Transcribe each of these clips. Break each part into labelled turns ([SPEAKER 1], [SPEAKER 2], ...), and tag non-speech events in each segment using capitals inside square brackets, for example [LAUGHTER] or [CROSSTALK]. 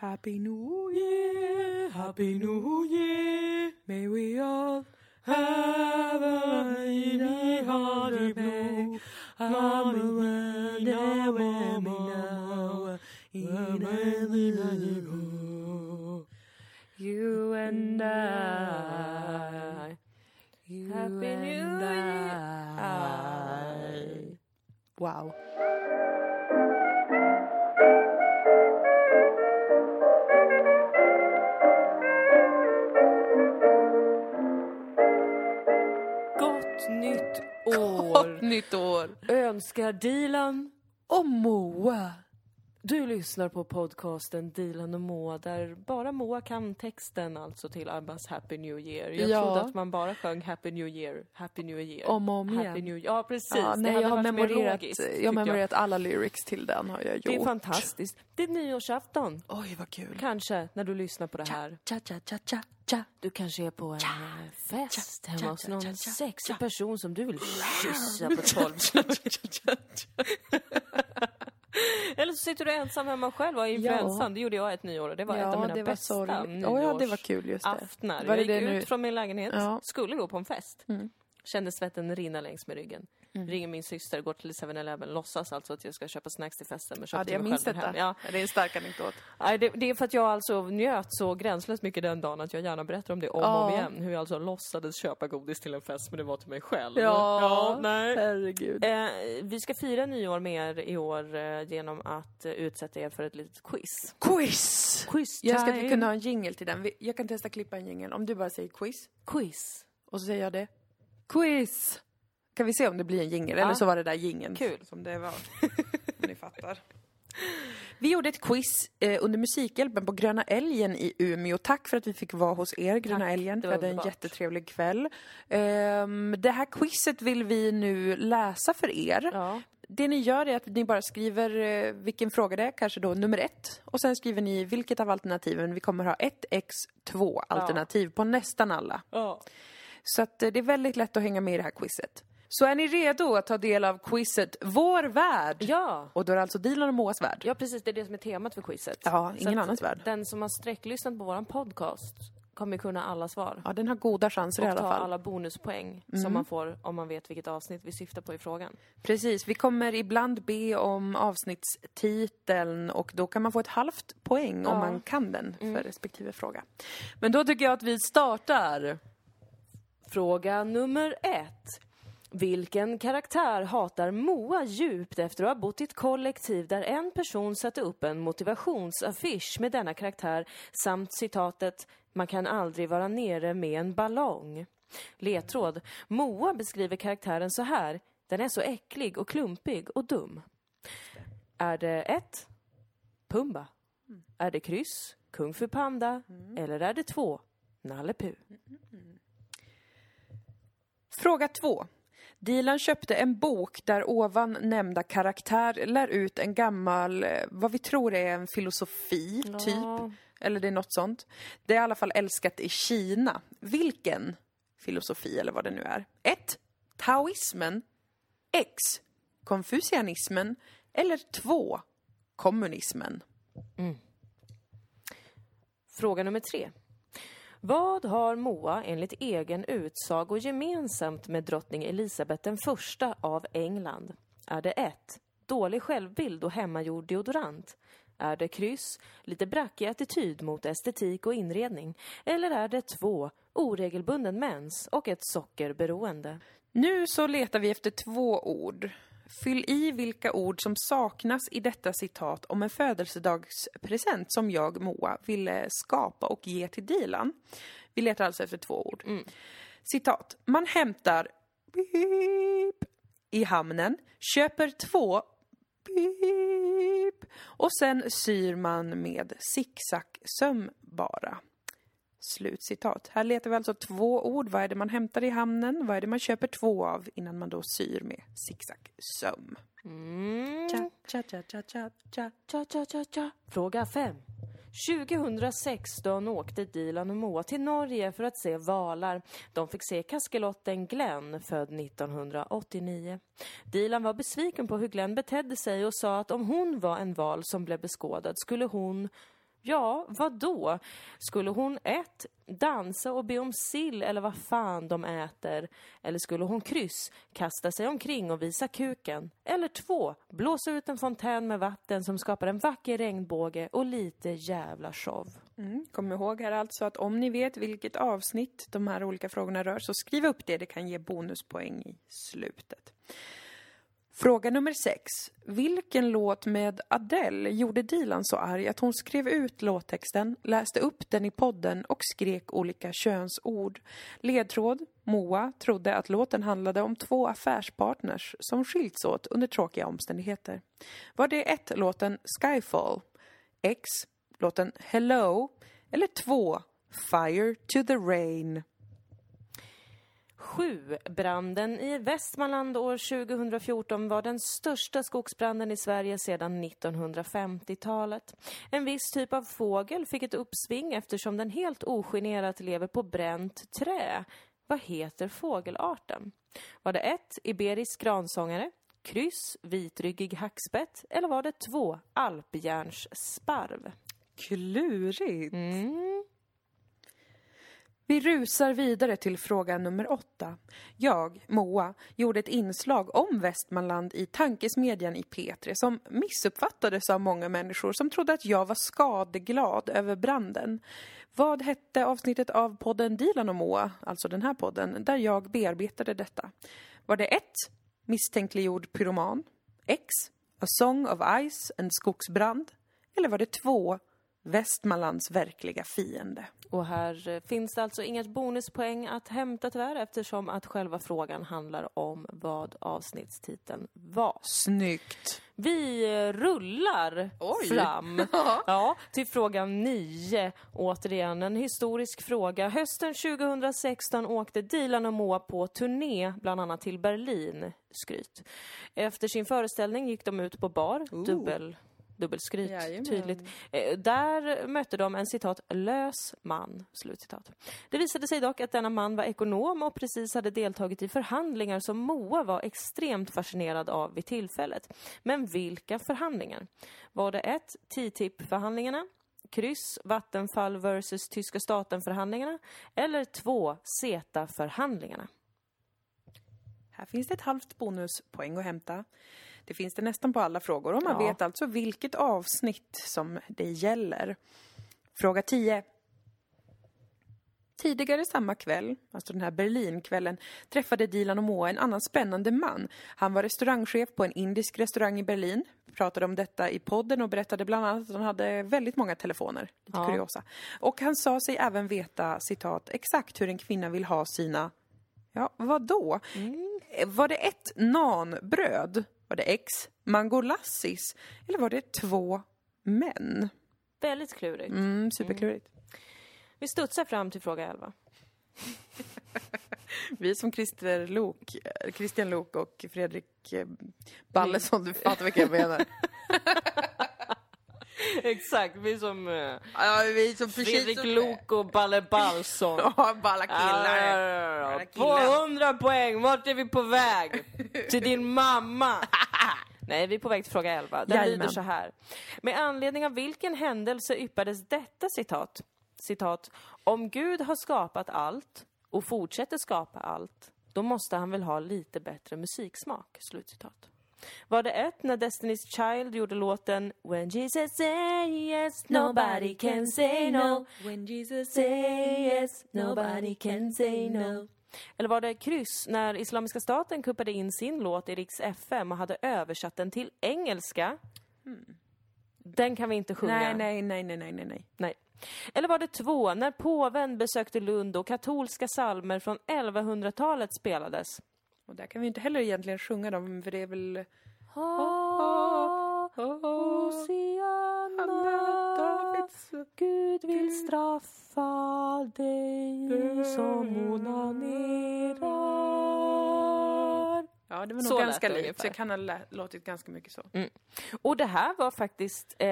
[SPEAKER 1] Happy New Year, Happy New Year. May we all have a hearty blue. I'm a man now, now, in a
[SPEAKER 2] You and I.
[SPEAKER 1] You
[SPEAKER 2] Happy New
[SPEAKER 1] and
[SPEAKER 2] Year.
[SPEAKER 1] I. Wow.
[SPEAKER 2] Nytt år. Önskar Dilan.
[SPEAKER 1] Och Moa.
[SPEAKER 2] Du lyssnar på podcasten Dilan och Moa där bara Moa kan texten alltså till Abbas Happy New Year. Jag
[SPEAKER 1] Ja.
[SPEAKER 2] trodde att man bara sjöng Happy New Year, Happy New Year.
[SPEAKER 1] Om och om
[SPEAKER 2] Happy
[SPEAKER 1] igen.
[SPEAKER 2] New Ja, precis.
[SPEAKER 1] Ja, nej, jag har memorerat,
[SPEAKER 2] logiskt,
[SPEAKER 1] jag har memorerat alla lyrics till den har jag gjort.
[SPEAKER 2] Det är fantastiskt. Det är nyårsafton.
[SPEAKER 1] Oj, vad kul.
[SPEAKER 2] Kanske när du lyssnar på det här.
[SPEAKER 1] Cha, cha, cha, cha, cha.
[SPEAKER 2] Du kanske är på en eh, fest
[SPEAKER 1] cha,
[SPEAKER 2] hemma hos
[SPEAKER 1] cha,
[SPEAKER 2] någon
[SPEAKER 1] cha, cha,
[SPEAKER 2] sexig
[SPEAKER 1] cha.
[SPEAKER 2] person som du vill kyssa på tolv. Eller så sitter du ensam hemma själv och har influensan. Det gjorde jag ett nyår och det var ett av mina bästa.
[SPEAKER 1] Oh, ja, det var kul just det.
[SPEAKER 2] aftnar.
[SPEAKER 1] Var det
[SPEAKER 2] jag gick
[SPEAKER 1] det
[SPEAKER 2] ut
[SPEAKER 1] nu?
[SPEAKER 2] från min lägenhet,
[SPEAKER 1] Ja.
[SPEAKER 2] skulle gå på en fest.
[SPEAKER 1] Mm.
[SPEAKER 2] Kände svetten rinna längs med ryggen. Ringer min syster, går till 7-Eleven, låtsas alltså att jag ska köpa snacks till festen. Men
[SPEAKER 1] Ja,
[SPEAKER 2] köpte
[SPEAKER 1] det, jag
[SPEAKER 2] mig
[SPEAKER 1] minns
[SPEAKER 2] själv
[SPEAKER 1] detta.
[SPEAKER 2] hem. Ja.
[SPEAKER 1] Det är en stark anekdot.
[SPEAKER 2] Nej, det, det är för att jag alltså njöt så gränslöst mycket den dagen att jag gärna berättar om det om och om
[SPEAKER 1] Ja.
[SPEAKER 2] igen. Hur jag alltså låtsades köpa godis till en fest men det var till mig själv.
[SPEAKER 1] Ja,
[SPEAKER 2] nej.
[SPEAKER 1] herregud.
[SPEAKER 2] Eh, vi ska fira nyår med er i år eh, genom att eh, utsätta er för ett litet quiz.
[SPEAKER 1] Quiz!
[SPEAKER 2] Quiz
[SPEAKER 1] Jag ska kunna ha en jingle till den. Jag kan testa klippa en jingle. Om du bara säger quiz,
[SPEAKER 2] Quiz.
[SPEAKER 1] och så säger jag det. Quiz! Kan vi se om det blir en jingle?
[SPEAKER 2] Ja.
[SPEAKER 1] Eller så var det där jingeln
[SPEAKER 2] Kul.
[SPEAKER 1] som det var. Om [LAUGHS] ni fattar. Vi gjorde ett quiz eh, under Musikhjälpen på Gröna Älgen i Umeå. Tack för att vi fick vara hos er, Gröna
[SPEAKER 2] Tack,
[SPEAKER 1] Älgen. Vi hade en jättetrevlig kväll. Ehm, det här quizet vill vi nu läsa för er.
[SPEAKER 2] Ja.
[SPEAKER 1] Det ni gör är att ni bara skriver eh, vilken fråga det är, kanske då nummer ett. Och sen skriver ni vilket av alternativen. Vi kommer ha ett X2 alternativ på nästan alla.
[SPEAKER 2] ja.
[SPEAKER 1] Så att eh, det är väldigt lätt att hänga med i det här quizet. Så är ni redo att ta del av quizet Vår värld?
[SPEAKER 2] Ja.
[SPEAKER 1] Och då är det alltså Dilan och Moas värld.
[SPEAKER 2] Ja, precis. Det är det som är temat för quizet.
[SPEAKER 1] Ja, ingen annans värld.
[SPEAKER 2] Den som har sträcklyssnat på våran podcast kommer kunna alla svar.
[SPEAKER 1] Ja, den har goda chanser i
[SPEAKER 2] och
[SPEAKER 1] alla
[SPEAKER 2] ta
[SPEAKER 1] fall. Mm.
[SPEAKER 2] alla bonuspoäng som man får om man vet vilket avsnitt vi syftar på i frågan.
[SPEAKER 1] Precis, vi kommer ibland be om avsnittstiteln och då kan man få ett halvt poäng om
[SPEAKER 2] Ja.
[SPEAKER 1] man kan den för respektive fråga. Men då tycker jag att vi startar.
[SPEAKER 2] Fråga nummer ett. Vilken karaktär hatar Moa djupt efter att ha bott i ett kollektiv där en person satte upp en motivationsaffisch med denna karaktär samt citatet “Man kan aldrig vara nere med en ballong”. Ledtråd. Moa beskriver karaktären så här. Den är så äcklig och klumpig och dum. Är det ett? Pumba. Är det kryss? Kung Fu Panda? Eller är det två? Nalle Puh.
[SPEAKER 1] Fråga två. Dilan köpte en bok där ovan nämnda karaktär lär ut en gammal, eh, vad vi tror är en filosofi,
[SPEAKER 2] Ja.
[SPEAKER 1] typ. Eller det är något sånt. Det är i alla fall älskat i Kina. Vilken filosofi eller vad det nu är? 1. Taoismen. X. Konfucianismen. Eller 2. Kommunismen.
[SPEAKER 2] Fråga nummer tre. Vad har Moa enligt egen utsago gemensamt med drottning Elisabeth den första av England? Är det 1. Dålig självbild och hemmagjord deodorant? Är det kryss, lite brackig attityd mot estetik och inredning? Eller är det 2. Oregelbunden mens och ett sockerberoende?
[SPEAKER 1] Nu så letar vi efter två ord. Fyll i vilka ord som saknas i detta citat om en födelsedagspresent som jag, Moa, ville skapa och ge till Dilan. Vi letar alltså efter två ord. Citat. Man hämtar beep, i hamnen, köper två beep, och sen syr man med zigzag-söm bara. Slutcitat. Här letar vi alltså två ord. Vad är det man hämtar i hamnen? Vad är det man köper två av innan man då syr med zigzag-söm?
[SPEAKER 2] Mm.
[SPEAKER 1] Cha, cha, cha, cha, cha, cha.
[SPEAKER 2] Cha, cha, cha, cha. Fråga 5. 2016 åkte Dilan och Moa till Norge för att se valar. De fick se kaskelotten Glenn, född 1989. Dilan var besviken på hur Glenn betedde sig och sa att om hon var en val som blev beskådad skulle hon Ja, vad då? Skulle hon ett, dansa och be om sill eller vad fan de äter? Eller skulle hon kryss, kasta sig omkring och visa kuken? Eller två, blåsa ut en fontän med vatten som skapar en vacker regnbåge och lite jävla show?
[SPEAKER 1] Mm. Kom ihåg här alltså att om ni vet vilket avsnitt de här olika frågorna rör så skriv upp det, det kan ge bonuspoäng i slutet. Fråga nummer sex. Vilken låt med Adele gjorde Dilan så arg att hon skrev ut låttexten, läste upp den i podden och skrek olika könsord? Ledtråd. Moa trodde att låten handlade om två affärspartners som skilts åt under tråkiga omständigheter. Var det ett låten Skyfall, X låten Hello eller två Fire to the Rain?
[SPEAKER 2] 7. Branden i Västmanland år 2014 var den största skogsbranden i Sverige sedan 1950-talet. En viss typ av fågel fick ett uppsving eftersom den helt ogenerat lever på bränt trä. Vad heter fågelarten? Var det 1. Iberisk gransångare, kryss, vitryggig hackspett eller var det 2. Alpjärnssparv?
[SPEAKER 1] Klurigt.
[SPEAKER 2] Mm.
[SPEAKER 1] Vi rusar vidare till fråga nummer åtta. Jag, Moa, gjorde ett inslag om Västmanland i Tankesmedjan i P3 som missuppfattades av många människor som trodde att jag var skadeglad över branden. Vad hette avsnittet av podden Dilan och Moa, alltså den här podden, där jag bearbetade detta? Var det 1. Misstänkliggjord pyroman? X. A Song of Ice, en skogsbrand? Eller var det 2. Västmanlands verkliga fiende?
[SPEAKER 2] Och här eh, finns det alltså inget bonuspoäng att hämta tyvärr eftersom att själva frågan handlar om vad avsnittstiteln var.
[SPEAKER 1] Snyggt!
[SPEAKER 2] Vi eh, rullar
[SPEAKER 1] Oj.
[SPEAKER 2] fram [LAUGHS] ja, till fråga 9. Återigen en historisk fråga. Hösten 2016 åkte Dilan och Moa på turné, bland annat till Berlin. Skryt. Efter sin föreställning gick de ut på bar, dubbel dubbelskryt,
[SPEAKER 1] Jajamän.
[SPEAKER 2] tydligt. Eh, där mötte de en citat lös man, slutcitat. Det visade sig dock att denna man var ekonom och precis hade deltagit i förhandlingar som Moa var extremt fascinerad av vid tillfället. Men vilka förhandlingar? Var det ett TTIP-förhandlingarna? Kryss, Vattenfall versus tyska staten-förhandlingarna? Eller två, CETA-förhandlingarna?
[SPEAKER 1] Här finns det ett halvt bonuspoäng att hämta. Det finns det nästan på alla frågor och man
[SPEAKER 2] Ja.
[SPEAKER 1] vet alltså vilket avsnitt som det gäller. Fråga 10. Tidigare samma kväll, alltså den här Berlinkvällen, träffade Dilan och Moa en annan spännande man. Han var restaurangchef på en indisk restaurang i Berlin. Pratade om detta i podden och berättade bland annat att han hade väldigt många telefoner. Lite
[SPEAKER 2] Ja.
[SPEAKER 1] kuriosa. Och han sa sig även veta, citat, exakt hur en kvinna vill ha sina Ja, vad då? Eh, Var det ett nanbröd? Var det X mangolassis? Eller var det två män?
[SPEAKER 2] Väldigt klurigt.
[SPEAKER 1] Mm, superklurigt.
[SPEAKER 2] Vi studsar fram till fråga 11. [LAUGHS]
[SPEAKER 1] Vi som Christer Lok, eh, Christian Lok och Fredrik eh, Ballesson, du fattar vilka jag menar. [LAUGHS] [LAUGHS]
[SPEAKER 2] Exakt, vi som uh,
[SPEAKER 1] ja, vi som
[SPEAKER 2] Fredrik Lok och Balle Balsson. [LAUGHS]
[SPEAKER 1] Ja, balla killar.
[SPEAKER 2] Ah,
[SPEAKER 1] Alla
[SPEAKER 2] På
[SPEAKER 1] killar.
[SPEAKER 2] 100 poäng, vart är vi på väg? Till din mamma! [LAUGHS] Nej, vi är på väg till fråga 11. Den
[SPEAKER 1] Jajamän.
[SPEAKER 2] lyder så här. Med anledning av vilken händelse yppades detta citat? Citat. Om Gud har skapat allt och fortsätter skapa allt, då måste han väl ha lite bättre musiksmak? Slutcitat. Var det ett när Destiny's Child gjorde låten When Jesus say yes, nobody can say no
[SPEAKER 1] When Jesus
[SPEAKER 2] say yes, nobody can say no. Eller var det kryss när Islamiska staten kuppade in sin låt i Riks FM och hade översatt den till engelska? Den kan vi inte sjunga.
[SPEAKER 1] Nej, nej, nej, nej, nej, nej. Nej.
[SPEAKER 2] Eller var det två när påven besökte Lund och katolska salmer från 1100-talet spelades?
[SPEAKER 1] Och där kan vi inte heller egentligen sjunga dem, för det är väl...
[SPEAKER 2] Hosianna,
[SPEAKER 1] Davids...
[SPEAKER 2] Gud vill straffa dig som onanerar.
[SPEAKER 1] Ja, det var nog
[SPEAKER 2] Så
[SPEAKER 1] ganska
[SPEAKER 2] det
[SPEAKER 1] likt. Så jag kan ha lä- låtit ganska mycket så.
[SPEAKER 2] Och det här var faktiskt, eh,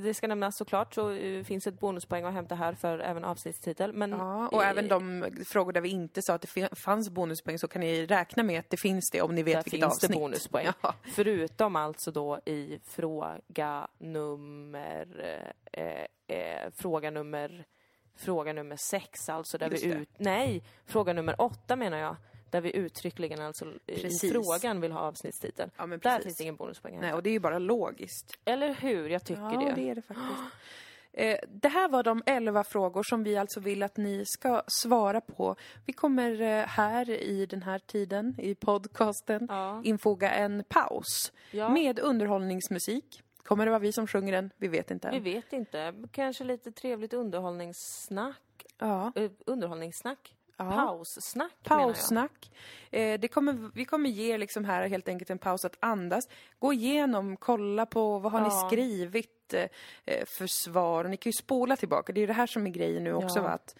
[SPEAKER 2] det ska nämnas såklart, så eh, finns ett bonuspoäng att hämta här för även avsnittstitel. Men,
[SPEAKER 1] Ja, och
[SPEAKER 2] eh,
[SPEAKER 1] även de frågor där vi inte sa att det fanns bonuspoäng så kan ni räkna med att det finns det om ni vet
[SPEAKER 2] där
[SPEAKER 1] vilket
[SPEAKER 2] finns det
[SPEAKER 1] avsnitt.
[SPEAKER 2] bonuspoäng. [LAUGHS]
[SPEAKER 1] Ja.
[SPEAKER 2] Förutom alltså då i fråga nummer, eh, eh, fråga nummer, fråga nummer sex alltså där
[SPEAKER 1] Just
[SPEAKER 2] vi
[SPEAKER 1] det.
[SPEAKER 2] ut, nej, fråga nummer åtta menar jag. Där vi uttryckligen alltså i
[SPEAKER 1] Precis.
[SPEAKER 2] frågan vill ha avsnittstitel.
[SPEAKER 1] Ja, men
[SPEAKER 2] Där finns det ingen bonuspoäng.
[SPEAKER 1] Nej, och det är ju bara logiskt.
[SPEAKER 2] Eller hur? Jag tycker
[SPEAKER 1] Ja,
[SPEAKER 2] det.
[SPEAKER 1] det är det faktiskt. Eh, Det här var de elva frågor som vi alltså vill att ni ska svara på. Vi kommer eh, här i den här tiden, i podcasten,
[SPEAKER 2] Ja.
[SPEAKER 1] infoga en paus
[SPEAKER 2] Ja.
[SPEAKER 1] med underhållningsmusik. Kommer det vara vi som sjunger den? Vi vet inte.
[SPEAKER 2] Vi vet inte. Kanske lite trevligt underhållningssnack.
[SPEAKER 1] Ja.
[SPEAKER 2] Uh, underhållningssnack?
[SPEAKER 1] Ja.
[SPEAKER 2] Paussnack.
[SPEAKER 1] Paussnack. Eh, det kommer, vi kommer ge liksom här helt enkelt en paus att andas. Gå igenom, kolla på vad har ni
[SPEAKER 2] Ja.
[SPEAKER 1] skrivit eh, för svar. Och ni kan ju spola tillbaka. Det är det här som är grejen nu också.
[SPEAKER 2] Ja.
[SPEAKER 1] Va? Att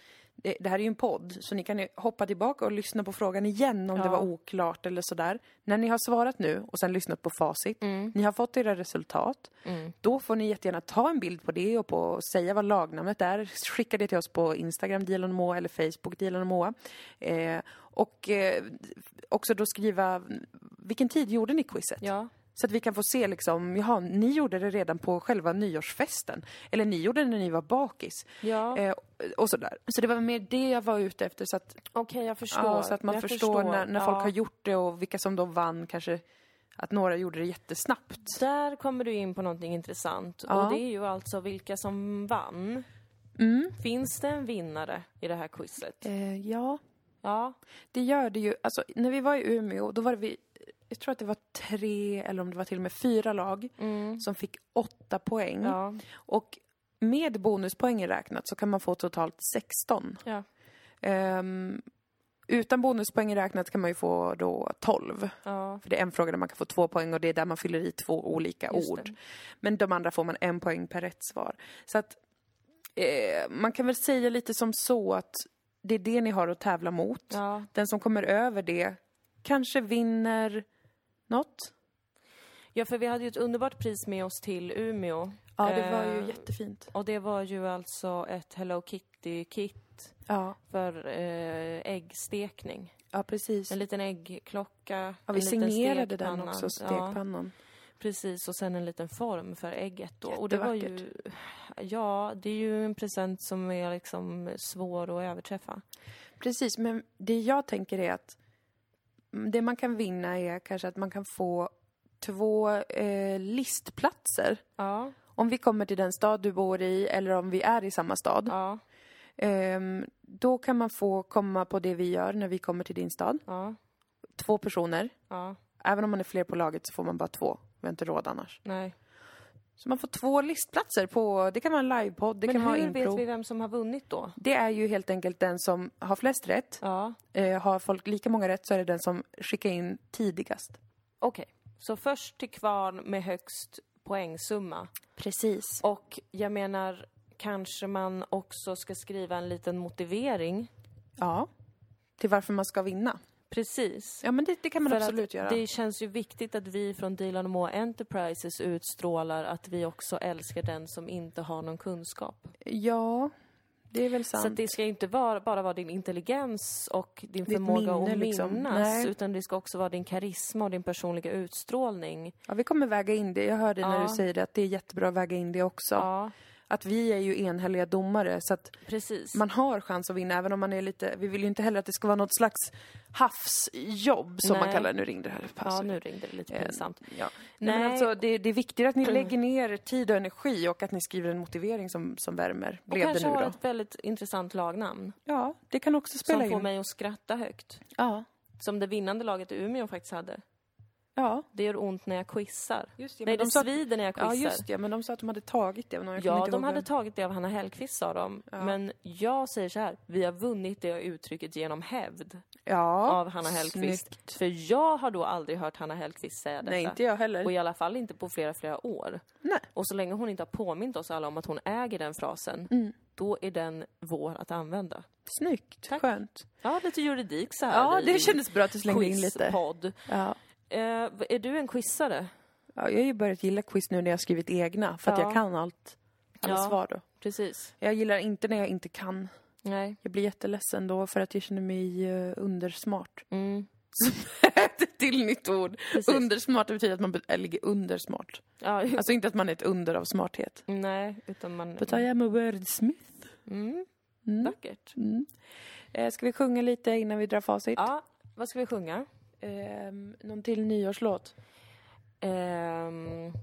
[SPEAKER 1] det, här är ju en podd, så ni kan hoppa tillbaka och lyssna på frågan igen om
[SPEAKER 2] Ja.
[SPEAKER 1] det var oklart eller sådär. När ni har svarat nu och sen lyssnat på facit, ni har fått era resultat,
[SPEAKER 2] Mm.
[SPEAKER 1] då får ni jättegärna ta en bild på det och på säga vad lagnamnet är. Skicka det till oss på Instagram, Dilan och Moa, eller Facebook, Dilan och Moa. Eh, och eh, också då skriva, vilken tid gjorde ni quizet?
[SPEAKER 2] Ja.
[SPEAKER 1] Så att vi kan få se liksom, jaha, ni gjorde det redan på själva nyårsfesten. Eller ni gjorde det när ni var bakis.
[SPEAKER 2] Ja.
[SPEAKER 1] Eh, och sådär. Så det var mer det jag var ute efter. Så att,
[SPEAKER 2] Okej, jag förstår.
[SPEAKER 1] ja, så att man
[SPEAKER 2] jag
[SPEAKER 1] förstår, när, när
[SPEAKER 2] Ja.
[SPEAKER 1] folk har gjort det och vilka som då vann kanske. Att några gjorde det jättesnabbt.
[SPEAKER 2] Där kommer du in på någonting intressant.
[SPEAKER 1] Ja.
[SPEAKER 2] Och det är ju alltså vilka som vann.
[SPEAKER 1] Mm.
[SPEAKER 2] Finns det en vinnare i det här quizet?
[SPEAKER 1] Eh, ja,
[SPEAKER 2] Ja.
[SPEAKER 1] det gör det ju. Alltså, när vi var i Umeå, då var det vi, jag tror att det var tre eller om det var till och med fyra lag som fick åtta poäng.
[SPEAKER 2] Mm. Ja.
[SPEAKER 1] Och med bonuspoängen räknat så kan man få totalt 16.
[SPEAKER 2] Ja.
[SPEAKER 1] Ehm, utan bonuspoängen räknat kan man ju få då 12.
[SPEAKER 2] Ja.
[SPEAKER 1] För det är en fråga där man kan få två poäng och det är där man fyller i två olika
[SPEAKER 2] Just
[SPEAKER 1] ord.
[SPEAKER 2] det.
[SPEAKER 1] Men de andra får man en poäng per rätt svar. Så att eh, man kan väl säga lite som så att det är det ni har att tävla mot.
[SPEAKER 2] Ja.
[SPEAKER 1] Den som kommer över det kanske vinner något.
[SPEAKER 2] ja, för vi hade ju ett underbart pris med oss till Umeå.
[SPEAKER 1] Ja, det var ju
[SPEAKER 2] Eh,
[SPEAKER 1] jättefint.
[SPEAKER 2] Och det var ju alltså ett Hello Kitty-kit
[SPEAKER 1] Ja,
[SPEAKER 2] för eh, äggstekning.
[SPEAKER 1] ja precis.
[SPEAKER 2] En liten äggklocka,
[SPEAKER 1] Ja, vi signerade den också,
[SPEAKER 2] Ja,
[SPEAKER 1] stekpannan.
[SPEAKER 2] precis, och sen en liten form för ägget då. Och det var ju... Ja, det är ju en present som är liksom svår att överträffa.
[SPEAKER 1] Precis, men det jag tänker är att det man kan vinna är kanske att man kan få två eh, listplatser.
[SPEAKER 2] Ja,
[SPEAKER 1] Om vi kommer till den stad du bor i eller om vi är i samma stad.
[SPEAKER 2] ja,
[SPEAKER 1] Ehm, då kan man få komma på det vi gör när vi kommer till din stad.
[SPEAKER 2] ja,
[SPEAKER 1] Två personer. Även om man är fler på laget så får man bara två. Vi har inte råd annars.
[SPEAKER 2] nej.
[SPEAKER 1] Så man får två listplatser på, det kan vara en livepodd, det
[SPEAKER 2] Men
[SPEAKER 1] kan vara
[SPEAKER 2] hur
[SPEAKER 1] impro.
[SPEAKER 2] vet vi vem som har vunnit då?
[SPEAKER 1] Det är ju helt enkelt den som har flest rätt.
[SPEAKER 2] Ja,
[SPEAKER 1] Eh, har folk lika många rätt så är det den som skickar in tidigast.
[SPEAKER 2] okej. Så först till kvarn med högst poängsumma.
[SPEAKER 1] Precis.
[SPEAKER 2] Och jag menar, kanske man också ska skriva en liten motivering.
[SPEAKER 1] Ja. Till varför man ska vinna.
[SPEAKER 2] Precis.
[SPEAKER 1] Ja, men det, det kan man
[SPEAKER 2] För
[SPEAKER 1] absolut göra.
[SPEAKER 2] det känns ju viktigt att vi från Dilan Moa Enterprises utstrålar att vi också älskar den som inte har någon kunskap.
[SPEAKER 1] Ja, det är väl sant.
[SPEAKER 2] Så det ska inte vara, bara vara din intelligens och din
[SPEAKER 1] Ditt
[SPEAKER 2] förmåga
[SPEAKER 1] minne,
[SPEAKER 2] att
[SPEAKER 1] liksom.
[SPEAKER 2] minnas,
[SPEAKER 1] Nej.
[SPEAKER 2] utan det ska också vara din karisma och din personliga utstrålning.
[SPEAKER 1] Ja, vi kommer väga in det. Jag hörde när
[SPEAKER 2] Ja.
[SPEAKER 1] du säger det, att det är jättebra att väga in det också.
[SPEAKER 2] Ja,
[SPEAKER 1] Att vi är ju enhälliga domare, så att
[SPEAKER 2] precis.
[SPEAKER 1] man har chans att vinna, även om man är lite... Vi vill ju inte heller att det ska vara något slags havsjobb, som man
[SPEAKER 2] Nej.
[SPEAKER 1] kallar det. Nu ringde det här.
[SPEAKER 2] ja, nu ringde det lite
[SPEAKER 1] Eh,
[SPEAKER 2] pinsamt.
[SPEAKER 1] Ja. Nej. Men alltså, det, det är viktigt att ni [CLEARS THROAT] lägger ner tid och energi och att ni skriver en motivering som, som värmer.
[SPEAKER 2] Och
[SPEAKER 1] Blev det
[SPEAKER 2] kanske
[SPEAKER 1] nu
[SPEAKER 2] har
[SPEAKER 1] då?
[SPEAKER 2] ett väldigt intressant lagnamn.
[SPEAKER 1] Ja, det kan också spela
[SPEAKER 2] Som får
[SPEAKER 1] in.
[SPEAKER 2] mig att skratta högt.
[SPEAKER 1] Ja.
[SPEAKER 2] Som det vinnande laget i Umeå faktiskt hade.
[SPEAKER 1] Ja,
[SPEAKER 2] Det gör ont när jag quizar.
[SPEAKER 1] just det.
[SPEAKER 2] Nej, det
[SPEAKER 1] de sa,
[SPEAKER 2] svider när jag quizar.
[SPEAKER 1] ja, just det. Men de sa att de hade tagit det. Jag kommer
[SPEAKER 2] Ja, de hade
[SPEAKER 1] vem.
[SPEAKER 2] tagit det av Hanna Hellquist sa de.
[SPEAKER 1] Ja.
[SPEAKER 2] Men jag säger så här, vi har vunnit det uttrycket genom hävd
[SPEAKER 1] ja,
[SPEAKER 2] av Hanna Hellquist.
[SPEAKER 1] snyggt.
[SPEAKER 2] För jag har då aldrig hört Hanna Hellquist säga detta.
[SPEAKER 1] Nej, inte jag heller.
[SPEAKER 2] Och i alla fall inte på flera, flera år.
[SPEAKER 1] Nej.
[SPEAKER 2] Och så länge hon inte har påmint oss alla om att hon äger den frasen,
[SPEAKER 1] Mm.
[SPEAKER 2] då är den vår att använda.
[SPEAKER 1] Snyggt,
[SPEAKER 2] Tack.
[SPEAKER 1] skönt.
[SPEAKER 2] Ja, lite juridik så här
[SPEAKER 1] Ja,
[SPEAKER 2] i
[SPEAKER 1] det kändes bra att du slängde in lite.
[SPEAKER 2] quizpodd.
[SPEAKER 1] Ja.
[SPEAKER 2] Eh, är du en quizare?
[SPEAKER 1] Ja, jag har ju börjat gilla quiz nu när jag har skrivit egna, för att
[SPEAKER 2] Ja.
[SPEAKER 1] jag kan allt. Alla
[SPEAKER 2] Ja.
[SPEAKER 1] svar då.
[SPEAKER 2] Precis.
[SPEAKER 1] Jag gillar inte när jag inte kan.
[SPEAKER 2] Nej.
[SPEAKER 1] Jag blir jätteledsen då för att jag känner mig uh, undersmart.
[SPEAKER 2] Mm. [LAUGHS]
[SPEAKER 1] Ett till nytt ord.
[SPEAKER 2] Precis.
[SPEAKER 1] Undersmart det betyder att man be- äh, ligger undersmart.
[SPEAKER 2] Ja, ju-
[SPEAKER 1] Alltså inte att man är ett under av smarthet.
[SPEAKER 2] nej, utan man...
[SPEAKER 1] But I am a wordsmith.
[SPEAKER 2] Mm,
[SPEAKER 1] Mm.
[SPEAKER 2] vackert.
[SPEAKER 1] Mm. Eh, ska vi sjunga lite innan vi drar facit?
[SPEAKER 2] Ja, vad ska vi sjunga?
[SPEAKER 1] Um, någon till nyårslåt?
[SPEAKER 2] Um,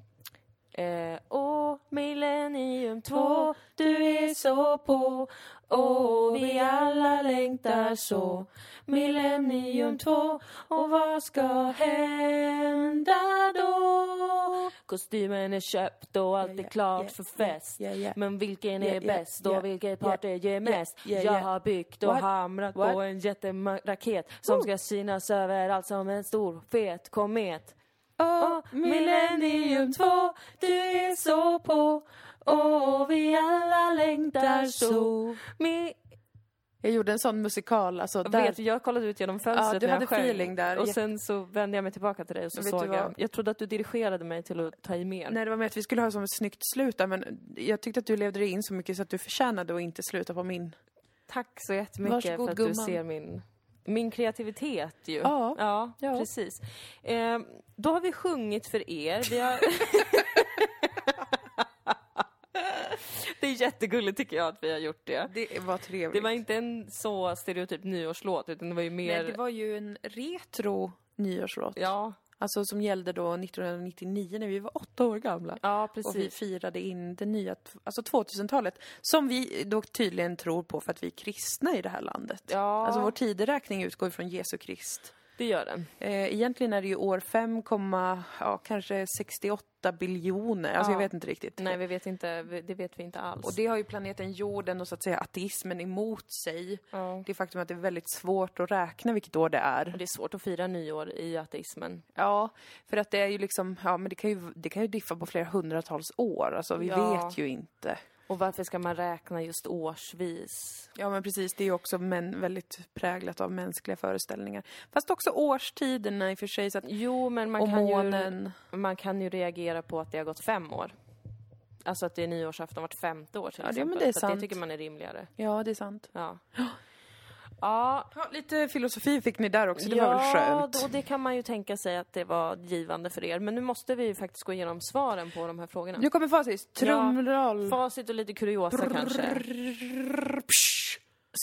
[SPEAKER 2] eh, Åh, millennium 2, du är så på Åh, vi alla längtar så Millennium 2, och vad ska hända då? Kostymen är köpt och allt är klart för fest. Men vilken är bäst och vilket party ger mest?
[SPEAKER 1] ja, ja.
[SPEAKER 2] Jag har byggt och hamrat på en jätteraket som ska synas överallt som en stor fet komet
[SPEAKER 1] Åh,
[SPEAKER 2] Millennium 2, du är så på och vi alla längtar så. Mi-
[SPEAKER 1] Jag gjorde en sån musikal, alltså
[SPEAKER 2] där. Vet, jag kollade ut genom fönstret
[SPEAKER 1] Ja, du
[SPEAKER 2] när jag
[SPEAKER 1] hade
[SPEAKER 2] sjöng.
[SPEAKER 1] feeling där.
[SPEAKER 2] Och sen så vände jag mig tillbaka till dig och så såg jag. Jag trodde att du dirigerade mig till att ta i mer.
[SPEAKER 1] Nej, det var med att vi skulle ha som ett snyggt slut där, men jag tyckte att du levde dig in så mycket så att du förtjänade att inte sluta på min.
[SPEAKER 2] Tack så jättemycket
[SPEAKER 1] Varsågod,
[SPEAKER 2] för att
[SPEAKER 1] gumman.
[SPEAKER 2] du ser min, min kreativitet ju.
[SPEAKER 1] Ja.
[SPEAKER 2] ja,
[SPEAKER 1] Ja.
[SPEAKER 2] precis. Eh, då har vi sjungit för er. Vi har... [LAUGHS] det är jättegulligt tycker jag att vi har gjort det.
[SPEAKER 1] Det var trevligt.
[SPEAKER 2] Det var inte en så stereotyp nyårslåt utan det var ju mer...
[SPEAKER 1] Nej, det var ju en retro nyårslåt.
[SPEAKER 2] Ja,
[SPEAKER 1] Alltså som gällde då 1999 när vi var åtta år gamla.
[SPEAKER 2] ja
[SPEAKER 1] Och vi
[SPEAKER 2] precis.
[SPEAKER 1] firade in det nya, alltså 2000-talet. Som vi då tydligen tror på för att vi är kristna i det här landet.
[SPEAKER 2] Ja,
[SPEAKER 1] Alltså vår tideräkning utgår från Jesu Krist.
[SPEAKER 2] Det gör den.
[SPEAKER 1] Eh, egentligen är det ju år 5, ja kanske 68 biljoner. Alltså
[SPEAKER 2] Ja.
[SPEAKER 1] jag vet inte riktigt.
[SPEAKER 2] Nej, vi vet inte, det vet vi inte alls.
[SPEAKER 1] Och det har ju planeten jorden och så att säga ateismen emot sig.
[SPEAKER 2] ja.
[SPEAKER 1] Det faktum att det är väldigt svårt att räkna vilket år det är.
[SPEAKER 2] Och det är svårt att fira nyår i ateismen.
[SPEAKER 1] Ja, för att det är ju liksom, ja men det kan ju, det kan ju diffa på flera hundratals år. Alltså vi vet ju inte.
[SPEAKER 2] Och varför ska man räkna just årsvis?
[SPEAKER 1] Ja men precis, det är ju också men, väldigt präglat av mänskliga föreställningar. Fast också årstiderna i och för sig. Så att,
[SPEAKER 2] Jo, men man kan, ju,
[SPEAKER 1] månen.
[SPEAKER 2] man kan ju reagera på att det har gått fem år. Alltså att det är nyårsafton vart femte år till
[SPEAKER 1] Ja, det- men
[SPEAKER 2] exempel.
[SPEAKER 1] det är sant.
[SPEAKER 2] det tycker man är rimligare.
[SPEAKER 1] Ja, det är sant.
[SPEAKER 2] Ja. Ja,
[SPEAKER 1] Ja, lite filosofi fick ni där också, det var väl skönt.
[SPEAKER 2] och det kan man ju tänka sig att det var givande för er. Men nu måste vi ju faktiskt gå igenom svaren på de här frågorna.
[SPEAKER 1] Nu kommer facit. Trumroll.
[SPEAKER 2] Facit och lite kuriosa kanske.
[SPEAKER 1] Psh.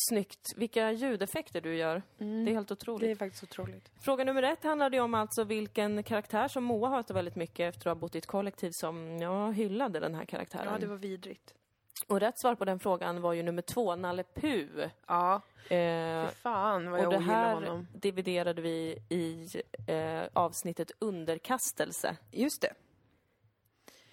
[SPEAKER 2] Snyggt. Vilka ljudeffekter du gör.
[SPEAKER 1] Mm.
[SPEAKER 2] Det är helt otroligt.
[SPEAKER 1] Det är faktiskt otroligt.
[SPEAKER 2] Fråga nummer ett handlade ju om alltså vilken karaktär som Moa hatar väldigt mycket efter att ha bott i ett kollektiv som, ja, hyllade den här karaktären.
[SPEAKER 1] Ja, det var vidrigt.
[SPEAKER 2] Och rätt svar på den frågan var ju nummer två, Nalle Puh.
[SPEAKER 1] Ja,
[SPEAKER 2] Eh,
[SPEAKER 1] fy fan vad
[SPEAKER 2] och
[SPEAKER 1] jag
[SPEAKER 2] det
[SPEAKER 1] ogillar
[SPEAKER 2] här
[SPEAKER 1] honom.
[SPEAKER 2] dividerade vi i eh, avsnittet underkastelse.
[SPEAKER 1] Just det.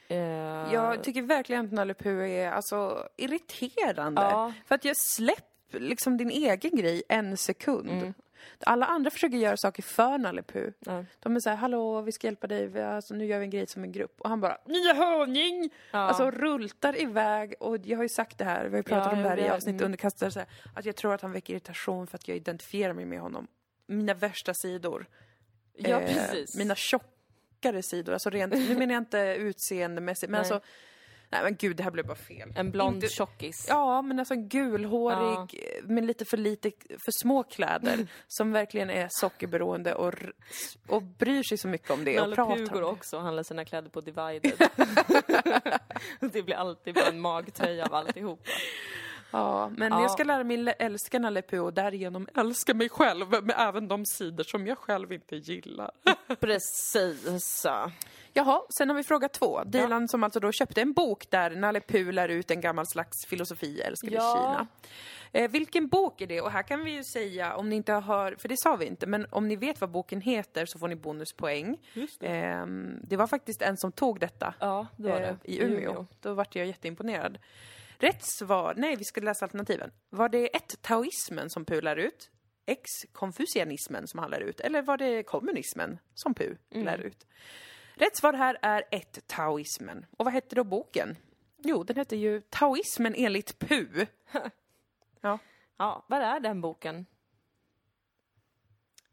[SPEAKER 2] Eh,
[SPEAKER 1] Jag tycker verkligen att Nalle Puh är alltså irriterande.
[SPEAKER 2] Ja.
[SPEAKER 1] För att jag släpper liksom din egen grej en sekund.
[SPEAKER 2] Mm.
[SPEAKER 1] Alla andra försöker göra saker för Nalle.
[SPEAKER 2] Ja.
[SPEAKER 1] De är såhär, hallå vi ska hjälpa dig, alltså, nu gör vi en grej som en grupp. Och han bara, nya honung!
[SPEAKER 2] Ja.
[SPEAKER 1] Alltså rultar iväg. Och jag har ju sagt det här, vi har ju pratat
[SPEAKER 2] Ja,
[SPEAKER 1] om det här i
[SPEAKER 2] har-
[SPEAKER 1] avsnitt
[SPEAKER 2] mm.
[SPEAKER 1] underkastelse. Att jag tror att han väcker irritation för att jag identifierar mig med honom. Mina värsta sidor.
[SPEAKER 2] ja,
[SPEAKER 1] Eh,
[SPEAKER 2] precis.
[SPEAKER 1] Mina tjockare sidor. Alltså rent, nu menar jag inte [LAUGHS] utseendemässigt, men
[SPEAKER 2] Nej.
[SPEAKER 1] alltså... Nej men gud, det här blev bara fel.
[SPEAKER 2] En blond
[SPEAKER 1] Inte-
[SPEAKER 2] tjockis.
[SPEAKER 1] Ja, men alltså en gulhårig med lite för lite, för små kläder [LAUGHS] som verkligen är sockerberoende och, och bryr sig så mycket om det och
[SPEAKER 2] Nalle
[SPEAKER 1] pratar
[SPEAKER 2] Puh går
[SPEAKER 1] om det.
[SPEAKER 2] också och handlar sina kläder på Divided. [LAUGHS] det blir alltid bara en magtröja av alltihop.
[SPEAKER 1] Ja, men
[SPEAKER 2] Ja.
[SPEAKER 1] jag ska lära mig älska Nalle Puh och därigenom älska mig själv med även de sidor som jag själv inte gillar.
[SPEAKER 2] Precis. [LAUGHS]
[SPEAKER 1] Jaha, sen har vi fråga två. Dilan som alltså då köpte en bok där Nalle Puh lär ut en gammal slags filosofi, älskar vi
[SPEAKER 2] Ja.
[SPEAKER 1] Kina. Eh, vilken bok är det? Och här kan vi ju säga, om ni inte har, för det sa vi inte, men om ni vet vad boken heter så får ni bonuspoäng.
[SPEAKER 2] Just det.
[SPEAKER 1] Ehm, det var faktiskt en som tog detta
[SPEAKER 2] Ja, det var
[SPEAKER 1] eh,
[SPEAKER 2] det.
[SPEAKER 1] i Umeå. Då vart jag jätteimponerad. Rätt svar, nej vi ska läsa alternativen. Var det ett taoismen som Puh lär ut? X konfucianismen som han lär ut? Eller var det kommunismen som Puh lär ut? Rätt svar här är ett taoismen. Och vad hette då boken? Jo, den hette ju Taoismen enligt Puh. [LAUGHS] Ja.
[SPEAKER 2] Ja, vad är den boken?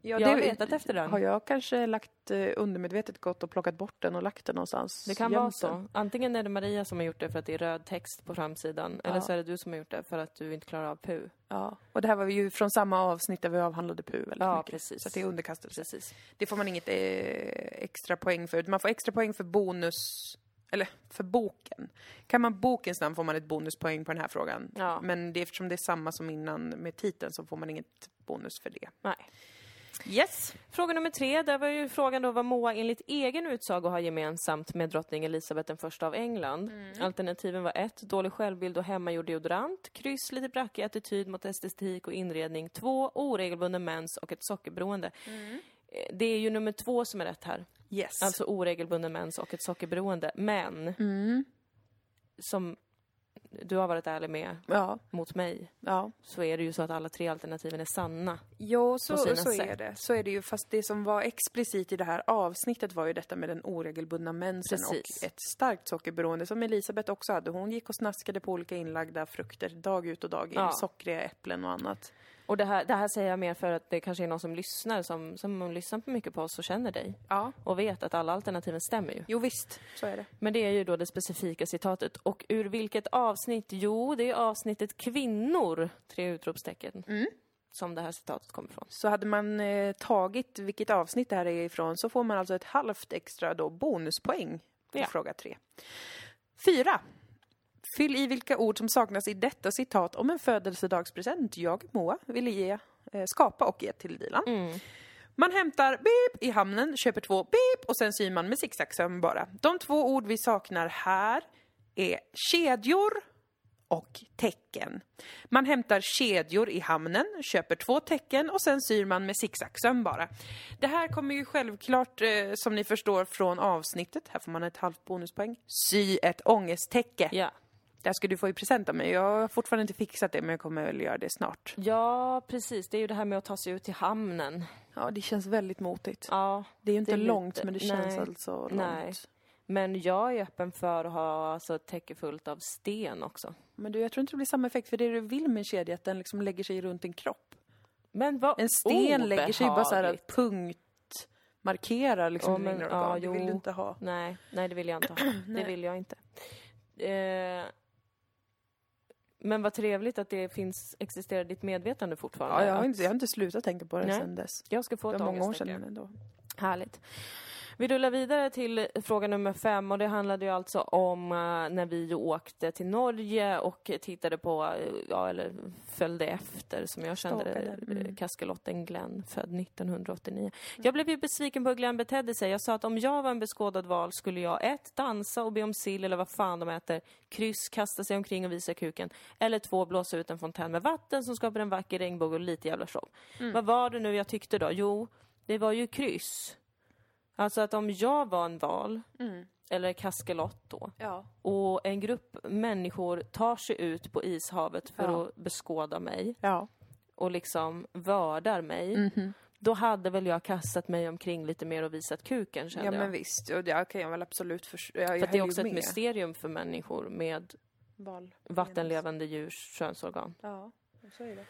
[SPEAKER 1] Ja,
[SPEAKER 2] jag har letat efter den.
[SPEAKER 1] Har jag kanske lagt eh, undermedvetet gått och plockat bort den och lagt den någonstans?
[SPEAKER 2] Det kan vara så. Antingen är det Maria som har gjort det för att det är röd text på framsidan, eller
[SPEAKER 1] Ja.
[SPEAKER 2] så är det du som har gjort det för att du inte klarar av PU.
[SPEAKER 1] Ja. Och det här var ju från samma avsnitt där vi avhandlade PU väldigt
[SPEAKER 2] Ja,
[SPEAKER 1] mycket.
[SPEAKER 2] precis.
[SPEAKER 1] Så det är underkastelse.
[SPEAKER 2] Precis.
[SPEAKER 1] Det får man inget eh, extra poäng för. Man får extra poäng för bonus, eller för boken. Kan man bokens namn får man ett bonuspoäng på den här frågan.
[SPEAKER 2] Ja.
[SPEAKER 1] Men det, eftersom det är samma som innan med titeln så får man inget bonus för det.
[SPEAKER 2] Nej.
[SPEAKER 1] Yes!
[SPEAKER 2] Fråga nummer tre, där var ju frågan då vad Moa enligt egen utsago har gemensamt med drottning Elisabeth den första av England. Alternativen var ett, dålig självbild och hemmagjord deodorant. Kryss, lite brackig attityd mot estetik och inredning. Två, oregelbunden mens och ett sockerberoende. Eh, Det är ju nummer två som är rätt här.
[SPEAKER 1] Yes.
[SPEAKER 2] Alltså oregelbunden mens och ett sockerberoende. Men, som du har varit ärlig med
[SPEAKER 1] ja,
[SPEAKER 2] mot mig,
[SPEAKER 1] ja.
[SPEAKER 2] så är det ju så att alla tre alternativen är sanna.
[SPEAKER 1] Jo, så, så är det. Så är det ju. Fast det som var explicit i det här avsnittet var ju detta med den oregelbundna mensen
[SPEAKER 2] Precis.
[SPEAKER 1] och ett starkt sockerberoende som Elisabeth också hade. Hon gick och snaskade på olika inlagda frukter dag ut och dag in.
[SPEAKER 2] Ja.
[SPEAKER 1] Sockriga äpplen och annat.
[SPEAKER 2] Och det här, det här säger jag mer för att det kanske är någon som lyssnar, som, som lyssnar på mycket på oss och känner dig.
[SPEAKER 1] Ja.
[SPEAKER 2] Och vet att alla alternativen stämmer ju.
[SPEAKER 1] Jo visst, så är det.
[SPEAKER 2] Men det är ju då det specifika citatet. Och ur vilket avsnitt? Jo, det är avsnittet kvinnor, tre utropstecken. Som det här citatet kommer ifrån.
[SPEAKER 1] Så hade man eh, tagit vilket avsnitt det här är ifrån så får man alltså ett halvt extra då bonuspoäng på
[SPEAKER 2] Ja.
[SPEAKER 1] fråga tre. Fyra. Fyll i vilka ord som saknas i detta citat om en födelsedagspresent jag, Moa, ville ge, eh, skapa och ge till Dilan. Man hämtar beep i hamnen, köper två beep och sen syr man med zigzagsöm bara. De två ord vi saknar här är kedjor och tecken. Man hämtar kedjor i hamnen, köper två tecken och sen syr man med zigzagsöm bara. Det här kommer ju självklart, eh, som ni förstår, från avsnittet. Här får man ett halvt bonuspoäng. Sy ett ångesttäcke.
[SPEAKER 2] Ja.
[SPEAKER 1] Det här ska du få i present av mig. Jag har fortfarande inte fixat det, men jag kommer väl göra det snart.
[SPEAKER 2] Ja, precis. Det är ju det här med att ta sig ut till hamnen.
[SPEAKER 1] Ja, det känns väldigt motigt.
[SPEAKER 2] Ja,
[SPEAKER 1] Det är ju inte
[SPEAKER 2] är lite-
[SPEAKER 1] långt, men det känns
[SPEAKER 2] nej,
[SPEAKER 1] alltså långt.
[SPEAKER 2] nej. Men jag är öppen för att ha alltså, ett täcke fullt av sten också.
[SPEAKER 1] Men du, jag tror inte det blir samma effekt, för det du vill med en kedja är att den liksom lägger sig runt en kropp.
[SPEAKER 2] Men vad
[SPEAKER 1] En sten lägger sig ju bara så här
[SPEAKER 2] obehagligt.
[SPEAKER 1] punktmarkerar liksom dina
[SPEAKER 2] men-
[SPEAKER 1] organ.
[SPEAKER 2] ja,
[SPEAKER 1] det vill
[SPEAKER 2] jo.
[SPEAKER 1] du inte ha.
[SPEAKER 2] Nej, nej det vill jag inte ha. [CLEARS THROAT] det vill jag inte. Eh, men vad trevligt att det finns, existerar i ditt medvetande fortfarande.
[SPEAKER 1] Ja, jag, har inte, jag har inte slutat tänka på det
[SPEAKER 2] Nej.
[SPEAKER 1] sen dess.
[SPEAKER 2] jag ska få
[SPEAKER 1] Det
[SPEAKER 2] ett
[SPEAKER 1] var många år sedan men ändå.
[SPEAKER 2] Härligt. Vi rullar vidare till fråga nummer fem och det handlade ju alltså om eh, när vi åkte till Norge och tittade på, eh, ja eller följde efter som jag kände det,
[SPEAKER 1] mm.
[SPEAKER 2] eh, kaskelotten Glenn, född 1989. Jag blev ju besviken på hur Glenn betedde sig. Jag sa att om jag var en beskådad val skulle jag ett, dansa och be om sill eller vad fan de äter, kryss, kasta sig omkring och visa kuken, eller två, blåsa ut en fontän med vatten som skapar en vacker regnbåge och lite jävla show. Vad var det nu jag tyckte då? Jo, det var ju kryss. Alltså att om jag var en val, eller kaskelott då,
[SPEAKER 1] Ja.
[SPEAKER 2] och en grupp människor tar sig ut på ishavet för
[SPEAKER 1] Ja.
[SPEAKER 2] att beskåda mig
[SPEAKER 1] Ja.
[SPEAKER 2] och liksom vördar mig,
[SPEAKER 1] Mhm.
[SPEAKER 2] då hade väl jag kastat mig omkring lite mer och visat kuken kände
[SPEAKER 1] ja, men
[SPEAKER 2] jag.
[SPEAKER 1] visst. Och det kan jag väl absolut förstå. Jag,
[SPEAKER 2] För det är också ett mysterium för människor med
[SPEAKER 1] Val.
[SPEAKER 2] vattenlevande djurs könsorgan.
[SPEAKER 1] Ja, så är det.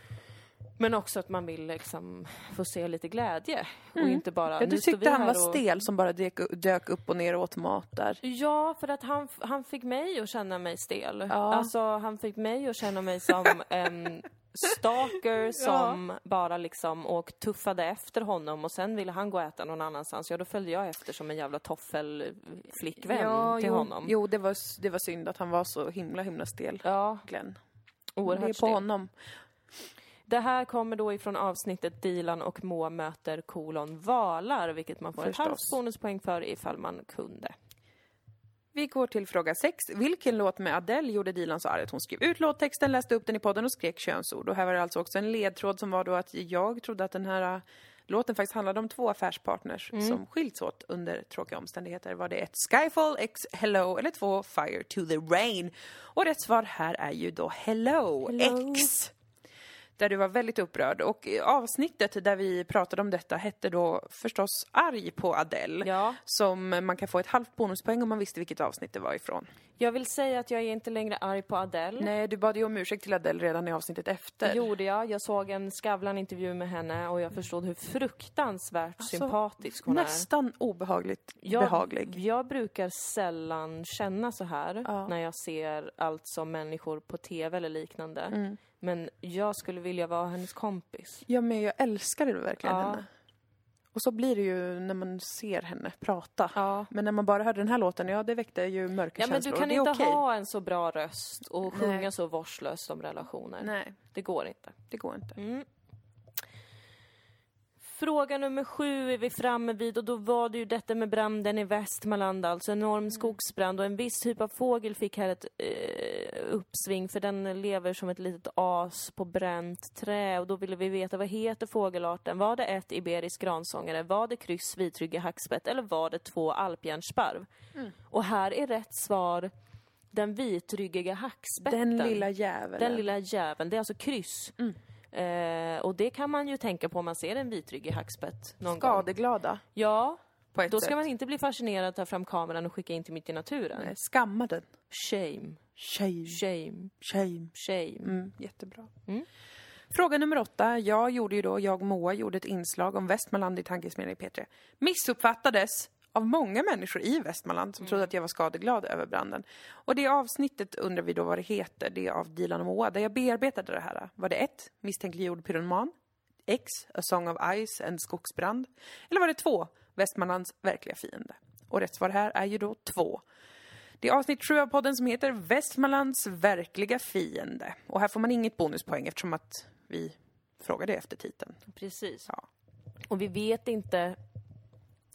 [SPEAKER 2] Men också att man vill liksom få se lite glädje och inte bara...
[SPEAKER 1] Mm. Ja, du
[SPEAKER 2] "Nu står vi
[SPEAKER 1] tyckte han var
[SPEAKER 2] och-
[SPEAKER 1] stel som bara dök, dök upp och ner och åt mat där.
[SPEAKER 2] Ja, för att han, han fick mig att känna mig stel.
[SPEAKER 1] Ja.
[SPEAKER 2] Alltså, han fick mig att känna mig som en stalker [LAUGHS] som bara liksom och tuffade efter honom och sen ville han gå och äta någon annanstans. Ja, då följde jag efter som en jävla toffelflickvän till
[SPEAKER 1] jo,
[SPEAKER 2] honom.
[SPEAKER 1] Jo, det var, det var synd att han var så himla, himla stel.
[SPEAKER 2] Ja,
[SPEAKER 1] Glenn.
[SPEAKER 2] oerhört
[SPEAKER 1] det är på
[SPEAKER 2] stel.
[SPEAKER 1] honom.
[SPEAKER 2] Det här kommer då ifrån avsnittet Dilan och Moa möter kolon valar, vilket man får ett
[SPEAKER 1] Förstås.
[SPEAKER 2] halvt bonuspoäng för ifall man kunde.
[SPEAKER 1] Vi går till fråga sex. Vilken låt med Adele gjorde Dilan så arg att hon skrev ut låttexten, läste upp den i podden och skrek könsord? Och här var det alltså också en ledtråd som var då att jag trodde att den här äh, låten faktiskt handlade om två affärspartners som skilts åt under tråkiga omständigheter. Var det ett Skyfall X Hello eller två Fire to the Rain? Och rätt svar här är ju då Hello,
[SPEAKER 2] Hello.
[SPEAKER 1] X. Där du var väldigt upprörd. Och avsnittet där vi pratade om detta hette då förstås Arg på Adele.
[SPEAKER 2] Ja.
[SPEAKER 1] Som man kan få ett halvt bonuspoäng om man visste vilket avsnitt det var ifrån.
[SPEAKER 2] Jag vill säga att jag är inte längre arg på Adele.
[SPEAKER 1] Nej, du bad ju om ursäkt till Adele redan i avsnittet efter.
[SPEAKER 2] Det gjorde jag. Jag såg en Skavlan-intervju med henne och jag förstod hur fruktansvärt sympatisk hon är.
[SPEAKER 1] Nästan obehagligt
[SPEAKER 2] Jag,
[SPEAKER 1] behaglig.
[SPEAKER 2] jag brukar sällan känna så här
[SPEAKER 1] Ja.
[SPEAKER 2] när jag ser allt som människor på TV eller liknande.
[SPEAKER 1] Mm.
[SPEAKER 2] Men jag skulle vilja vara hennes kompis.
[SPEAKER 1] Ja, men jag älskade verkligen
[SPEAKER 2] Ja.
[SPEAKER 1] henne. Och så blir det ju när man ser henne prata.
[SPEAKER 2] Ja.
[SPEAKER 1] Men när man bara hörde den här låten, ja det väckte ju mörka
[SPEAKER 2] Ja, men du
[SPEAKER 1] känslor.
[SPEAKER 2] kan inte
[SPEAKER 1] okej.
[SPEAKER 2] ha en så bra röst och sjunga
[SPEAKER 1] Nej.
[SPEAKER 2] så vårdslöst om relationer.
[SPEAKER 1] Nej,
[SPEAKER 2] Det går inte.
[SPEAKER 1] det går inte.
[SPEAKER 2] Mm. Fråga nummer sju är vi framme vid och då var det ju detta med branden i Västmanland, alltså enorm skogsbrand och en viss typ av fågel fick här ett eh, uppsving för den lever som ett litet as på bränt trä och då ville vi veta vad heter fågelarten? Var det ett iberisk gransångare? Var det kryss vitryggig hackspett eller var det två alpjärnsparv? Och här är rätt svar den vitryggiga hackspetten.
[SPEAKER 1] Den lilla jäveln.
[SPEAKER 2] Den lilla jäveln, det är alltså kryss. Eh, och det kan man ju tänka på om man ser en vitryggig hackspett någon gång.
[SPEAKER 1] Skadeglada
[SPEAKER 2] Ja,
[SPEAKER 1] på ett
[SPEAKER 2] då
[SPEAKER 1] sätt.
[SPEAKER 2] ska man inte bli fascinerad, ta fram kameran och skicka in till Mitt i naturen.
[SPEAKER 1] Nej, Skamma den.
[SPEAKER 2] Shame,
[SPEAKER 1] Shame.
[SPEAKER 2] shame,
[SPEAKER 1] Shame.
[SPEAKER 2] shame.
[SPEAKER 1] Mm, jättebra.
[SPEAKER 2] Mm.
[SPEAKER 1] Fråga nummer åtta. Jag gjorde ju då, jag och Moa gjorde ett inslag om Västmanland i Tankesmedjan i P3. Missuppfattades av många människor i Västmanland som trodde att jag var skadeglad över branden. Och det avsnittet undrar vi då vad det heter, det är av Dilan och Moa, där jag bearbetade det här. Var det ett, misstänkliggjord pyroman? X, A Song of Ice, en skogsbrand? Eller var det två, Västmanlands verkliga fiende? Och rätt svar här är ju då två. Det är avsnitt sju av podden som heter Västmanlands verkliga fiende. Och här får man inget bonuspoäng eftersom att vi frågade efter titeln.
[SPEAKER 2] Precis.
[SPEAKER 1] Ja.
[SPEAKER 2] Och vi vet inte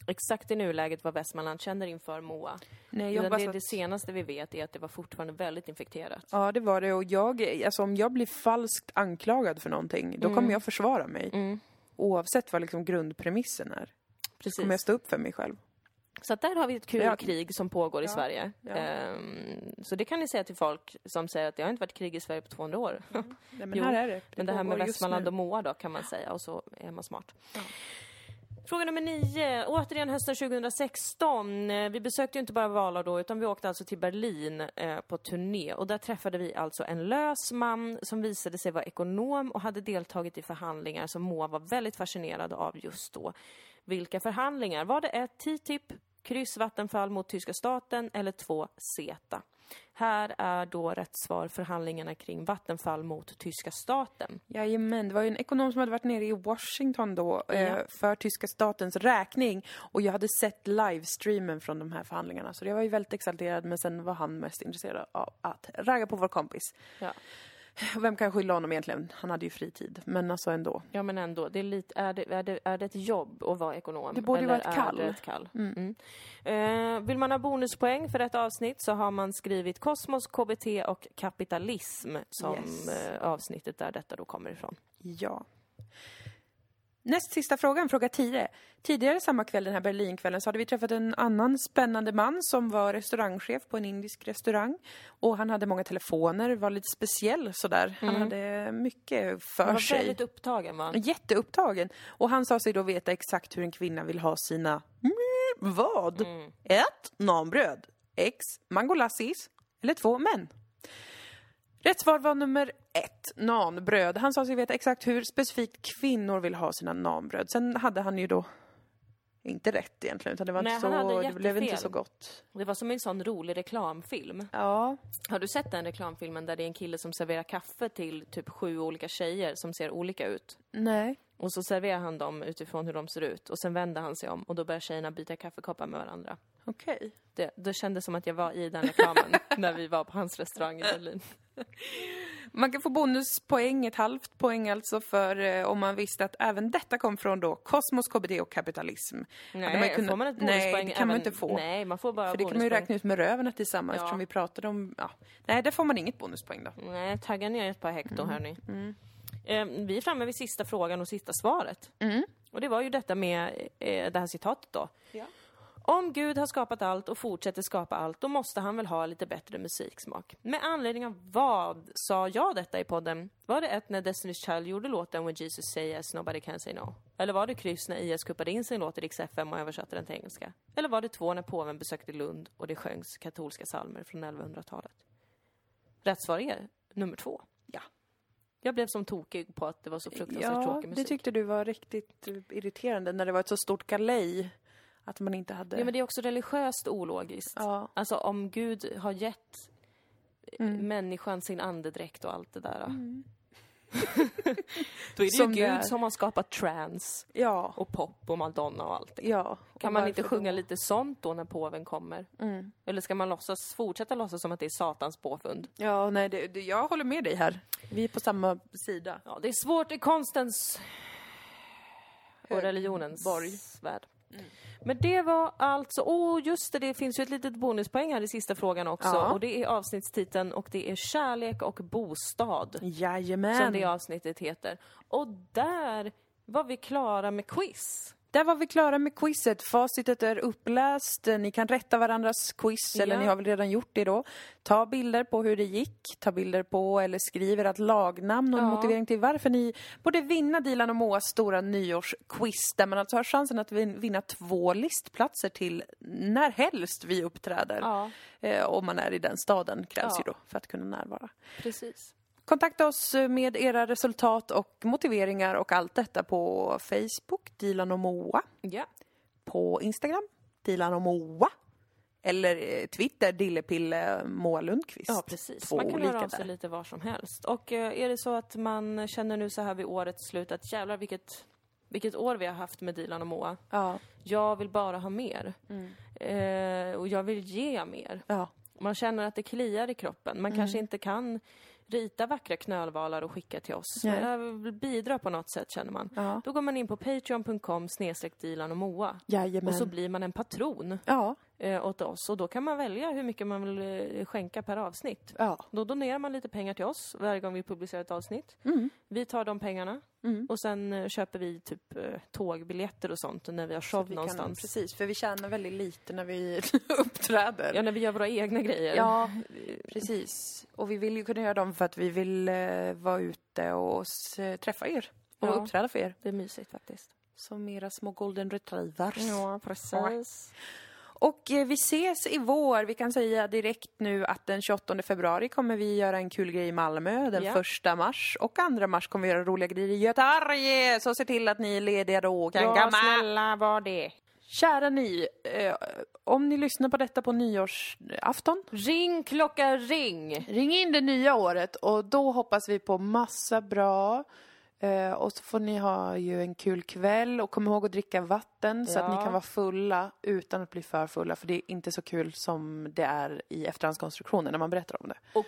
[SPEAKER 2] exakt i nuläget vad Västmanland känner inför Moa.
[SPEAKER 1] Nej, jag
[SPEAKER 2] det,
[SPEAKER 1] att...
[SPEAKER 2] det senaste vi vet är att det var fortfarande väldigt infekterat.
[SPEAKER 1] Ja, det var det. Och jag, alltså om jag blir falskt anklagad för någonting, då kommer jag försvara mig.
[SPEAKER 2] Mm.
[SPEAKER 1] Oavsett vad liksom grundpremissen är.
[SPEAKER 2] Precis.
[SPEAKER 1] Kommer jag stå upp för mig själv.
[SPEAKER 2] Så där har vi ett kul
[SPEAKER 1] Ja.
[SPEAKER 2] krig som pågår i
[SPEAKER 1] Ja.
[SPEAKER 2] Sverige.
[SPEAKER 1] Ja.
[SPEAKER 2] Ehm, så det kan ni säga till folk som säger att det har inte varit krig i Sverige på 200 år.
[SPEAKER 1] Nej, men
[SPEAKER 2] Jo,
[SPEAKER 1] här är det.
[SPEAKER 2] Men det här med Västmanland och Moa då kan man säga och så är man smart. Fråga nummer nio. Återigen hösten 2016. Eh, vi besökte ju inte bara Valar då utan vi åkte alltså till Berlin eh, på turné och där träffade vi alltså en lös man som visade sig vara ekonom och hade deltagit i förhandlingar som Moa var väldigt fascinerad av just då. Vilka förhandlingar? Var det ett TTIP, kryss Vattenfall mot tyska staten eller två CETA? Här är då rätt svar förhandlingarna kring Vattenfall mot tyska staten.
[SPEAKER 1] Jajamän, det var ju en ekonom som hade varit nere i Washington då
[SPEAKER 2] Ja.
[SPEAKER 1] eh, för tyska statens räkning. Och jag hade sett livestreamen från de här förhandlingarna. Så jag var ju väldigt exalterad men sen var han mest intresserad av att ragga på vår kompis.
[SPEAKER 2] Ja.
[SPEAKER 1] Vem kan skylla honom egentligen? Han hade ju fritid. Men alltså ändå.
[SPEAKER 2] Ja men ändå, det är, lite, är, det, är, det, är det ett jobb att vara ekonom?
[SPEAKER 1] Det borde ju vara ett kall.
[SPEAKER 2] ett kall? Mm. Eh, vill man ha bonuspoäng för ett avsnitt så har man skrivit kosmos, KBT och kapitalism som
[SPEAKER 1] Yes.
[SPEAKER 2] eh, avsnittet där detta då kommer ifrån.
[SPEAKER 1] Ja. Näst sista frågan, fråga 10. Tidigare samma kväll, den här Berlinkvällen, så hade vi träffat en annan spännande man som var restaurangchef på en indisk restaurang. Och han hade många telefoner, var lite speciell sådär. Han hade mycket för
[SPEAKER 2] Han var
[SPEAKER 1] sig.
[SPEAKER 2] väldigt upptagen va?
[SPEAKER 1] Jätteupptagen. Och han sa sig då veta exakt hur en kvinna vill ha sina mm, vad? Ett, Namnbröd. X, mangolassis. Eller två, män. Rätt svar var nummer ett, nanbröd. Han sa sig veta exakt hur specifikt kvinnor vill ha sina nanbröd. Sen hade han ju då inte rätt egentligen, utan det var
[SPEAKER 2] Nej,
[SPEAKER 1] inte så, det blev inte så gott.
[SPEAKER 2] Det var som en sån rolig reklamfilm.
[SPEAKER 1] Ja.
[SPEAKER 2] Har du sett den reklamfilmen där det är en kille som serverar kaffe till typ sju olika tjejer som ser olika ut?
[SPEAKER 1] Nej.
[SPEAKER 2] Och så serverar han dem utifrån hur de ser ut och sen vänder han sig om och då börjar tjejerna byta kaffekoppar med varandra.
[SPEAKER 1] Okej.
[SPEAKER 2] Det, det kändes som att jag var i den reklamen [LAUGHS] när vi var på hans restaurang i Berlin.
[SPEAKER 1] Man kan få bonuspoäng, ett halvt poäng alltså, för eh, om man visste att även detta kom från då kosmos, KBT och kapitalism. Hade man
[SPEAKER 2] Nej,
[SPEAKER 1] kunnat-
[SPEAKER 2] får man ett
[SPEAKER 1] Nej,
[SPEAKER 2] bonuspoäng?
[SPEAKER 1] det kan man
[SPEAKER 2] även-
[SPEAKER 1] inte få.
[SPEAKER 2] Nej, man får bara
[SPEAKER 1] För det kan man ju räkna ut med röven tillsammans
[SPEAKER 2] Ja.
[SPEAKER 1] eftersom vi pratade om... Ja. Nej, där får man inget bonuspoäng då.
[SPEAKER 2] Nej, tagga ner ett par hekto
[SPEAKER 1] Mm.
[SPEAKER 2] hörni. Eh, vi är framme vid sista frågan och sista svaret.
[SPEAKER 1] Mm.
[SPEAKER 2] Och det var ju detta med eh, det här citatet då.
[SPEAKER 1] Ja.
[SPEAKER 2] Om Gud har skapat allt och fortsätter skapa allt, då måste han väl ha lite bättre musiksmak. Med anledning av vad sa jag detta i podden? Var det ett när Destiny's Child gjorde låten When Jesus say yes, nobody can say no? Eller var det kryss när IS kuppade in sin låt i Rix FM och översatte den till engelska? Eller var det två när påven besökte Lund och det sjöngs katolska psalmer från 1100-talet? Rätt svar är nummer två.
[SPEAKER 1] Ja.
[SPEAKER 2] Jag blev som tokig på att det var så fruktansvärt
[SPEAKER 1] Ja,
[SPEAKER 2] tråkig
[SPEAKER 1] det
[SPEAKER 2] musik.
[SPEAKER 1] tyckte du var riktigt irriterande när det var ett så stort galej. Att man inte hade...
[SPEAKER 2] Ja, men det är också religiöst ologiskt.
[SPEAKER 1] Ja.
[SPEAKER 2] Alltså om Gud har gett eh,
[SPEAKER 1] Mm.
[SPEAKER 2] människan sin andedräkt och allt det där. Då [LAUGHS] är det
[SPEAKER 1] Som
[SPEAKER 2] ju
[SPEAKER 1] det
[SPEAKER 2] Gud
[SPEAKER 1] är.
[SPEAKER 2] som har skapat trance
[SPEAKER 1] Ja.
[SPEAKER 2] och pop och Madonna och allt det.
[SPEAKER 1] ja.
[SPEAKER 2] Kan
[SPEAKER 1] Och
[SPEAKER 2] man inte sjunga
[SPEAKER 1] då?
[SPEAKER 2] lite sånt då när påven kommer?
[SPEAKER 1] Mm.
[SPEAKER 2] Eller ska man låtsas, fortsätta låtsas som att det är Satans påfund?
[SPEAKER 1] Ja, nej, det, det, jag håller med dig här. Vi är på samma sida.
[SPEAKER 2] Ja, det är svårt i konstens och religionens
[SPEAKER 1] borg.
[SPEAKER 2] värld. Men det var alltså, åh just det, det finns ju ett litet bonuspoäng här i sista frågan också.
[SPEAKER 1] Ja.
[SPEAKER 2] Och det är avsnittstiteln och det är kärlek och bostad.
[SPEAKER 1] Jajamän.
[SPEAKER 2] Som det avsnittet heter. Och där var vi klara med quiz.
[SPEAKER 1] Där var vi klara med quizet. Facitet är uppläst. Ni kan rätta varandras quiz, eller
[SPEAKER 2] Ja.
[SPEAKER 1] ni har väl redan gjort det då. Ta bilder på hur det gick. Ta bilder på eller skriv ert lagnamn och en
[SPEAKER 2] Ja.
[SPEAKER 1] motivering till varför ni borde vinna Dilan och Moas stora nyårsquiz. Där man alltså har chansen att vin- vinna två listplatser till när helst vi uppträder.
[SPEAKER 2] Ja,
[SPEAKER 1] Eh, om man är i den staden krävs ju då för att kunna närvara.
[SPEAKER 2] precis.
[SPEAKER 1] Kontakta oss med era resultat och motiveringar och allt detta på Facebook, Dilan och Moa.
[SPEAKER 2] Ja.
[SPEAKER 1] På Instagram, Dilan och Moa. Eller eh, Twitter, Dillepille Moa Lundqvist.
[SPEAKER 2] Ja, precis.
[SPEAKER 1] Två
[SPEAKER 2] man kan höra av sig
[SPEAKER 1] där.
[SPEAKER 2] lite var som helst. Och eh, är det så att man känner nu så här vid årets slut att jävlar vilket, vilket år vi har haft med Dilan och Moa.
[SPEAKER 1] Ja,
[SPEAKER 2] Jag vill bara ha mer.
[SPEAKER 1] Mm.
[SPEAKER 2] Eh, och jag vill ge mer.
[SPEAKER 1] ja,
[SPEAKER 2] Man känner att det kliar i kroppen. Man kanske inte kan rita vackra knölvalar och skicka till oss.
[SPEAKER 1] Nej.
[SPEAKER 2] Men jag vill bidra på något sätt känner man.
[SPEAKER 1] ja.
[SPEAKER 2] Då går man in på patreon.com snedstreck och Moa.
[SPEAKER 1] Jajamän.
[SPEAKER 2] Och så blir man en patron
[SPEAKER 1] Ja,
[SPEAKER 2] eh, åt oss. Och då kan man välja hur mycket man vill eh, skänka per avsnitt.
[SPEAKER 1] ja.
[SPEAKER 2] Då donerar man lite pengar till oss varje gång vi publicerar ett avsnitt.
[SPEAKER 1] Mm.
[SPEAKER 2] Vi tar de pengarna
[SPEAKER 1] Mm.
[SPEAKER 2] och sen eh, köper vi typ tågbiljetter och sånt när vi har show
[SPEAKER 1] vi kan-
[SPEAKER 2] någonstans.
[SPEAKER 1] precis, för vi tjänar väldigt lite när vi [LAUGHS] uppträder.
[SPEAKER 2] Ja, när vi gör våra egna grejer.
[SPEAKER 1] Ja, [LAUGHS] precis. Och vi vill ju kunna göra dem för att vi vill eh, vara ute och träffa er. Och
[SPEAKER 2] Ja.
[SPEAKER 1] uppträda för er.
[SPEAKER 2] Det är mysigt faktiskt.
[SPEAKER 1] Som era små golden retrievers.
[SPEAKER 2] Ja, precis. [LAUGHS]
[SPEAKER 1] Och eh, vi ses i vår. Vi kan säga direkt nu att den 28 februari kommer vi göra en kul grej i Malmö. Den
[SPEAKER 2] Ja.
[SPEAKER 1] 1 mars och 2 mars kommer vi göra roliga grejer i Göteborg. Så se till att ni är lediga då kan
[SPEAKER 2] Ja,
[SPEAKER 1] komma.
[SPEAKER 2] snälla var det.
[SPEAKER 1] Kära ni, eh, om ni lyssnar på detta på nyårsafton,
[SPEAKER 2] Ring klocka ring!
[SPEAKER 1] ring in det nya året och då hoppas vi på massa bra. Eh, och så får ni ha ju en kul kväll och kom ihåg att dricka vatten så att ni kan vara fulla utan att bli för fulla för det är inte så kul som det är i efterhandskonstruktionen när man berättar om det.
[SPEAKER 2] Och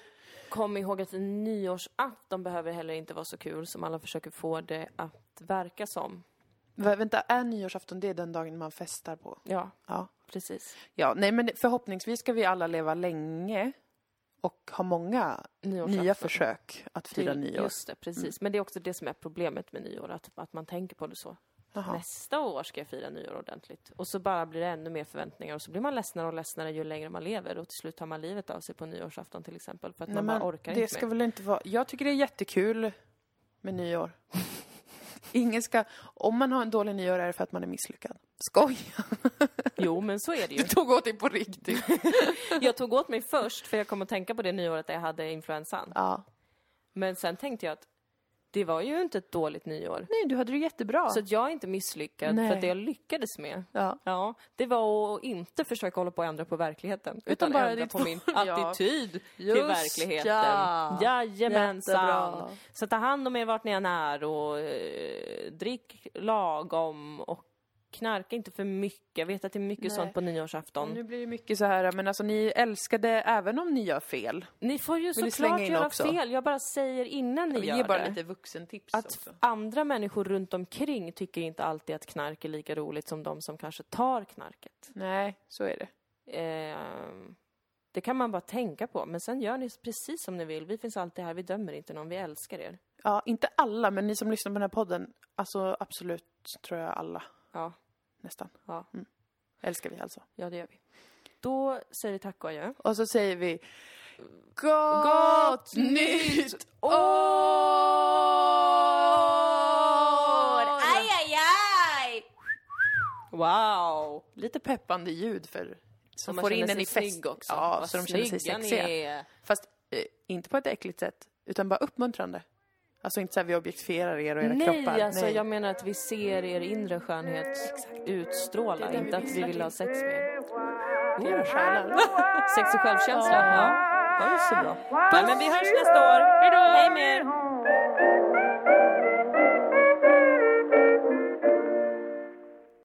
[SPEAKER 2] kom ihåg att en nyårsafton behöver heller inte vara så kul som alla försöker få det att verka som.
[SPEAKER 1] Va, vänta, är nyårsafton det är den dagen man festar på?
[SPEAKER 2] Ja,
[SPEAKER 1] Ja.
[SPEAKER 2] precis.
[SPEAKER 1] Ja, nej men förhoppningsvis ska vi alla leva länge och ha många nya försök att fira
[SPEAKER 2] Till-
[SPEAKER 1] nyår.
[SPEAKER 2] Just det, precis. Men det är också det som är problemet med nyår, att, att man tänker på det så.
[SPEAKER 1] Jaha.
[SPEAKER 2] Nästa år ska jag fira nyår ordentligt. Och så bara blir det ännu mer förväntningar och så blir man ledsnare och ledsnare ju längre man lever och till slut tar man livet av sig på nyårsafton till exempel för att
[SPEAKER 1] Nej,
[SPEAKER 2] man bara orkar
[SPEAKER 1] det
[SPEAKER 2] inte
[SPEAKER 1] ska
[SPEAKER 2] mer.
[SPEAKER 1] väl inte vara... Jag tycker det är jättekul med nyår. [LAUGHS] Ingen ska... Om man har en dålig nyår är det för att man är misslyckad. Skoja!
[SPEAKER 2] Jo, men så är det ju.
[SPEAKER 1] Du tog åt dig på riktigt. [LAUGHS]
[SPEAKER 2] Jag tog åt mig först för jag kom att tänka på det nyåret där jag hade influensan.
[SPEAKER 1] Ja.
[SPEAKER 2] Men sen tänkte jag att det var ju inte ett dåligt nyår.
[SPEAKER 1] Nej, du hade det jättebra.
[SPEAKER 2] Så att jag är inte misslyckad
[SPEAKER 1] Nej.
[SPEAKER 2] för att det jag lyckades med,
[SPEAKER 1] Ja.
[SPEAKER 2] ja, det var att inte försöka hålla på och ändra på verkligheten. Utan,
[SPEAKER 1] bara
[SPEAKER 2] ändra på min [LAUGHS]
[SPEAKER 1] Ja.
[SPEAKER 2] attityd till
[SPEAKER 1] Just
[SPEAKER 2] verkligheten.
[SPEAKER 1] ja.
[SPEAKER 2] Jajamensan.
[SPEAKER 1] Jättebra.
[SPEAKER 2] Så ta hand om er vart ni än är och eh, drick lagom och knarka inte för mycket. Jag vet att det är mycket
[SPEAKER 1] Nej.
[SPEAKER 2] sånt på nyårsafton.
[SPEAKER 1] Nu blir det mycket så här, men alltså ni älskade även om ni gör fel.
[SPEAKER 2] Ni får ju såklart göra
[SPEAKER 1] också?
[SPEAKER 2] fel. Jag bara säger innan ni
[SPEAKER 1] Vi
[SPEAKER 2] gör
[SPEAKER 1] ger bara
[SPEAKER 2] det.
[SPEAKER 1] lite vuxentips
[SPEAKER 2] Att
[SPEAKER 1] också.
[SPEAKER 2] andra människor runt omkring tycker inte alltid att knark är lika roligt som de som kanske tar knarket.
[SPEAKER 1] Nej, så är det.
[SPEAKER 2] Ehm, det kan man bara tänka på. Men sen gör ni precis som ni vill. Vi finns alltid här. Vi dömer inte någon. Vi älskar er.
[SPEAKER 1] Ja, inte alla, men ni som lyssnar på den här podden, alltså absolut tror jag alla,
[SPEAKER 2] Ja,
[SPEAKER 1] nästan.
[SPEAKER 2] ja.
[SPEAKER 1] Mm. älskar vi alltså.
[SPEAKER 2] Ja, det gör vi. Då säger vi tack och adjö.
[SPEAKER 1] Och så säger vi Gott nytt år!
[SPEAKER 2] Aj, aj, aj! Wow!
[SPEAKER 1] Lite peppande ljud för som får in en i fest.
[SPEAKER 2] snygg också.
[SPEAKER 1] Ja,
[SPEAKER 2] Vad
[SPEAKER 1] så de känner sig sexiga.
[SPEAKER 2] är.
[SPEAKER 1] Fast eh, inte på ett äckligt sätt, utan bara uppmuntrande. Alltså inte så här vi objektifierar er och era
[SPEAKER 2] Nej,
[SPEAKER 1] kroppar.
[SPEAKER 2] alltså jag menar att vi ser er inre skönhet utstråla,
[SPEAKER 1] är det
[SPEAKER 2] inte
[SPEAKER 1] vi
[SPEAKER 2] att vi vill ha sex med er.
[SPEAKER 1] Era själar. [LAUGHS]
[SPEAKER 2] Sex och självkänsla, ja. Ja, det är så bra. Nej, men vi hörs nästa år. Hej då! Hej med er!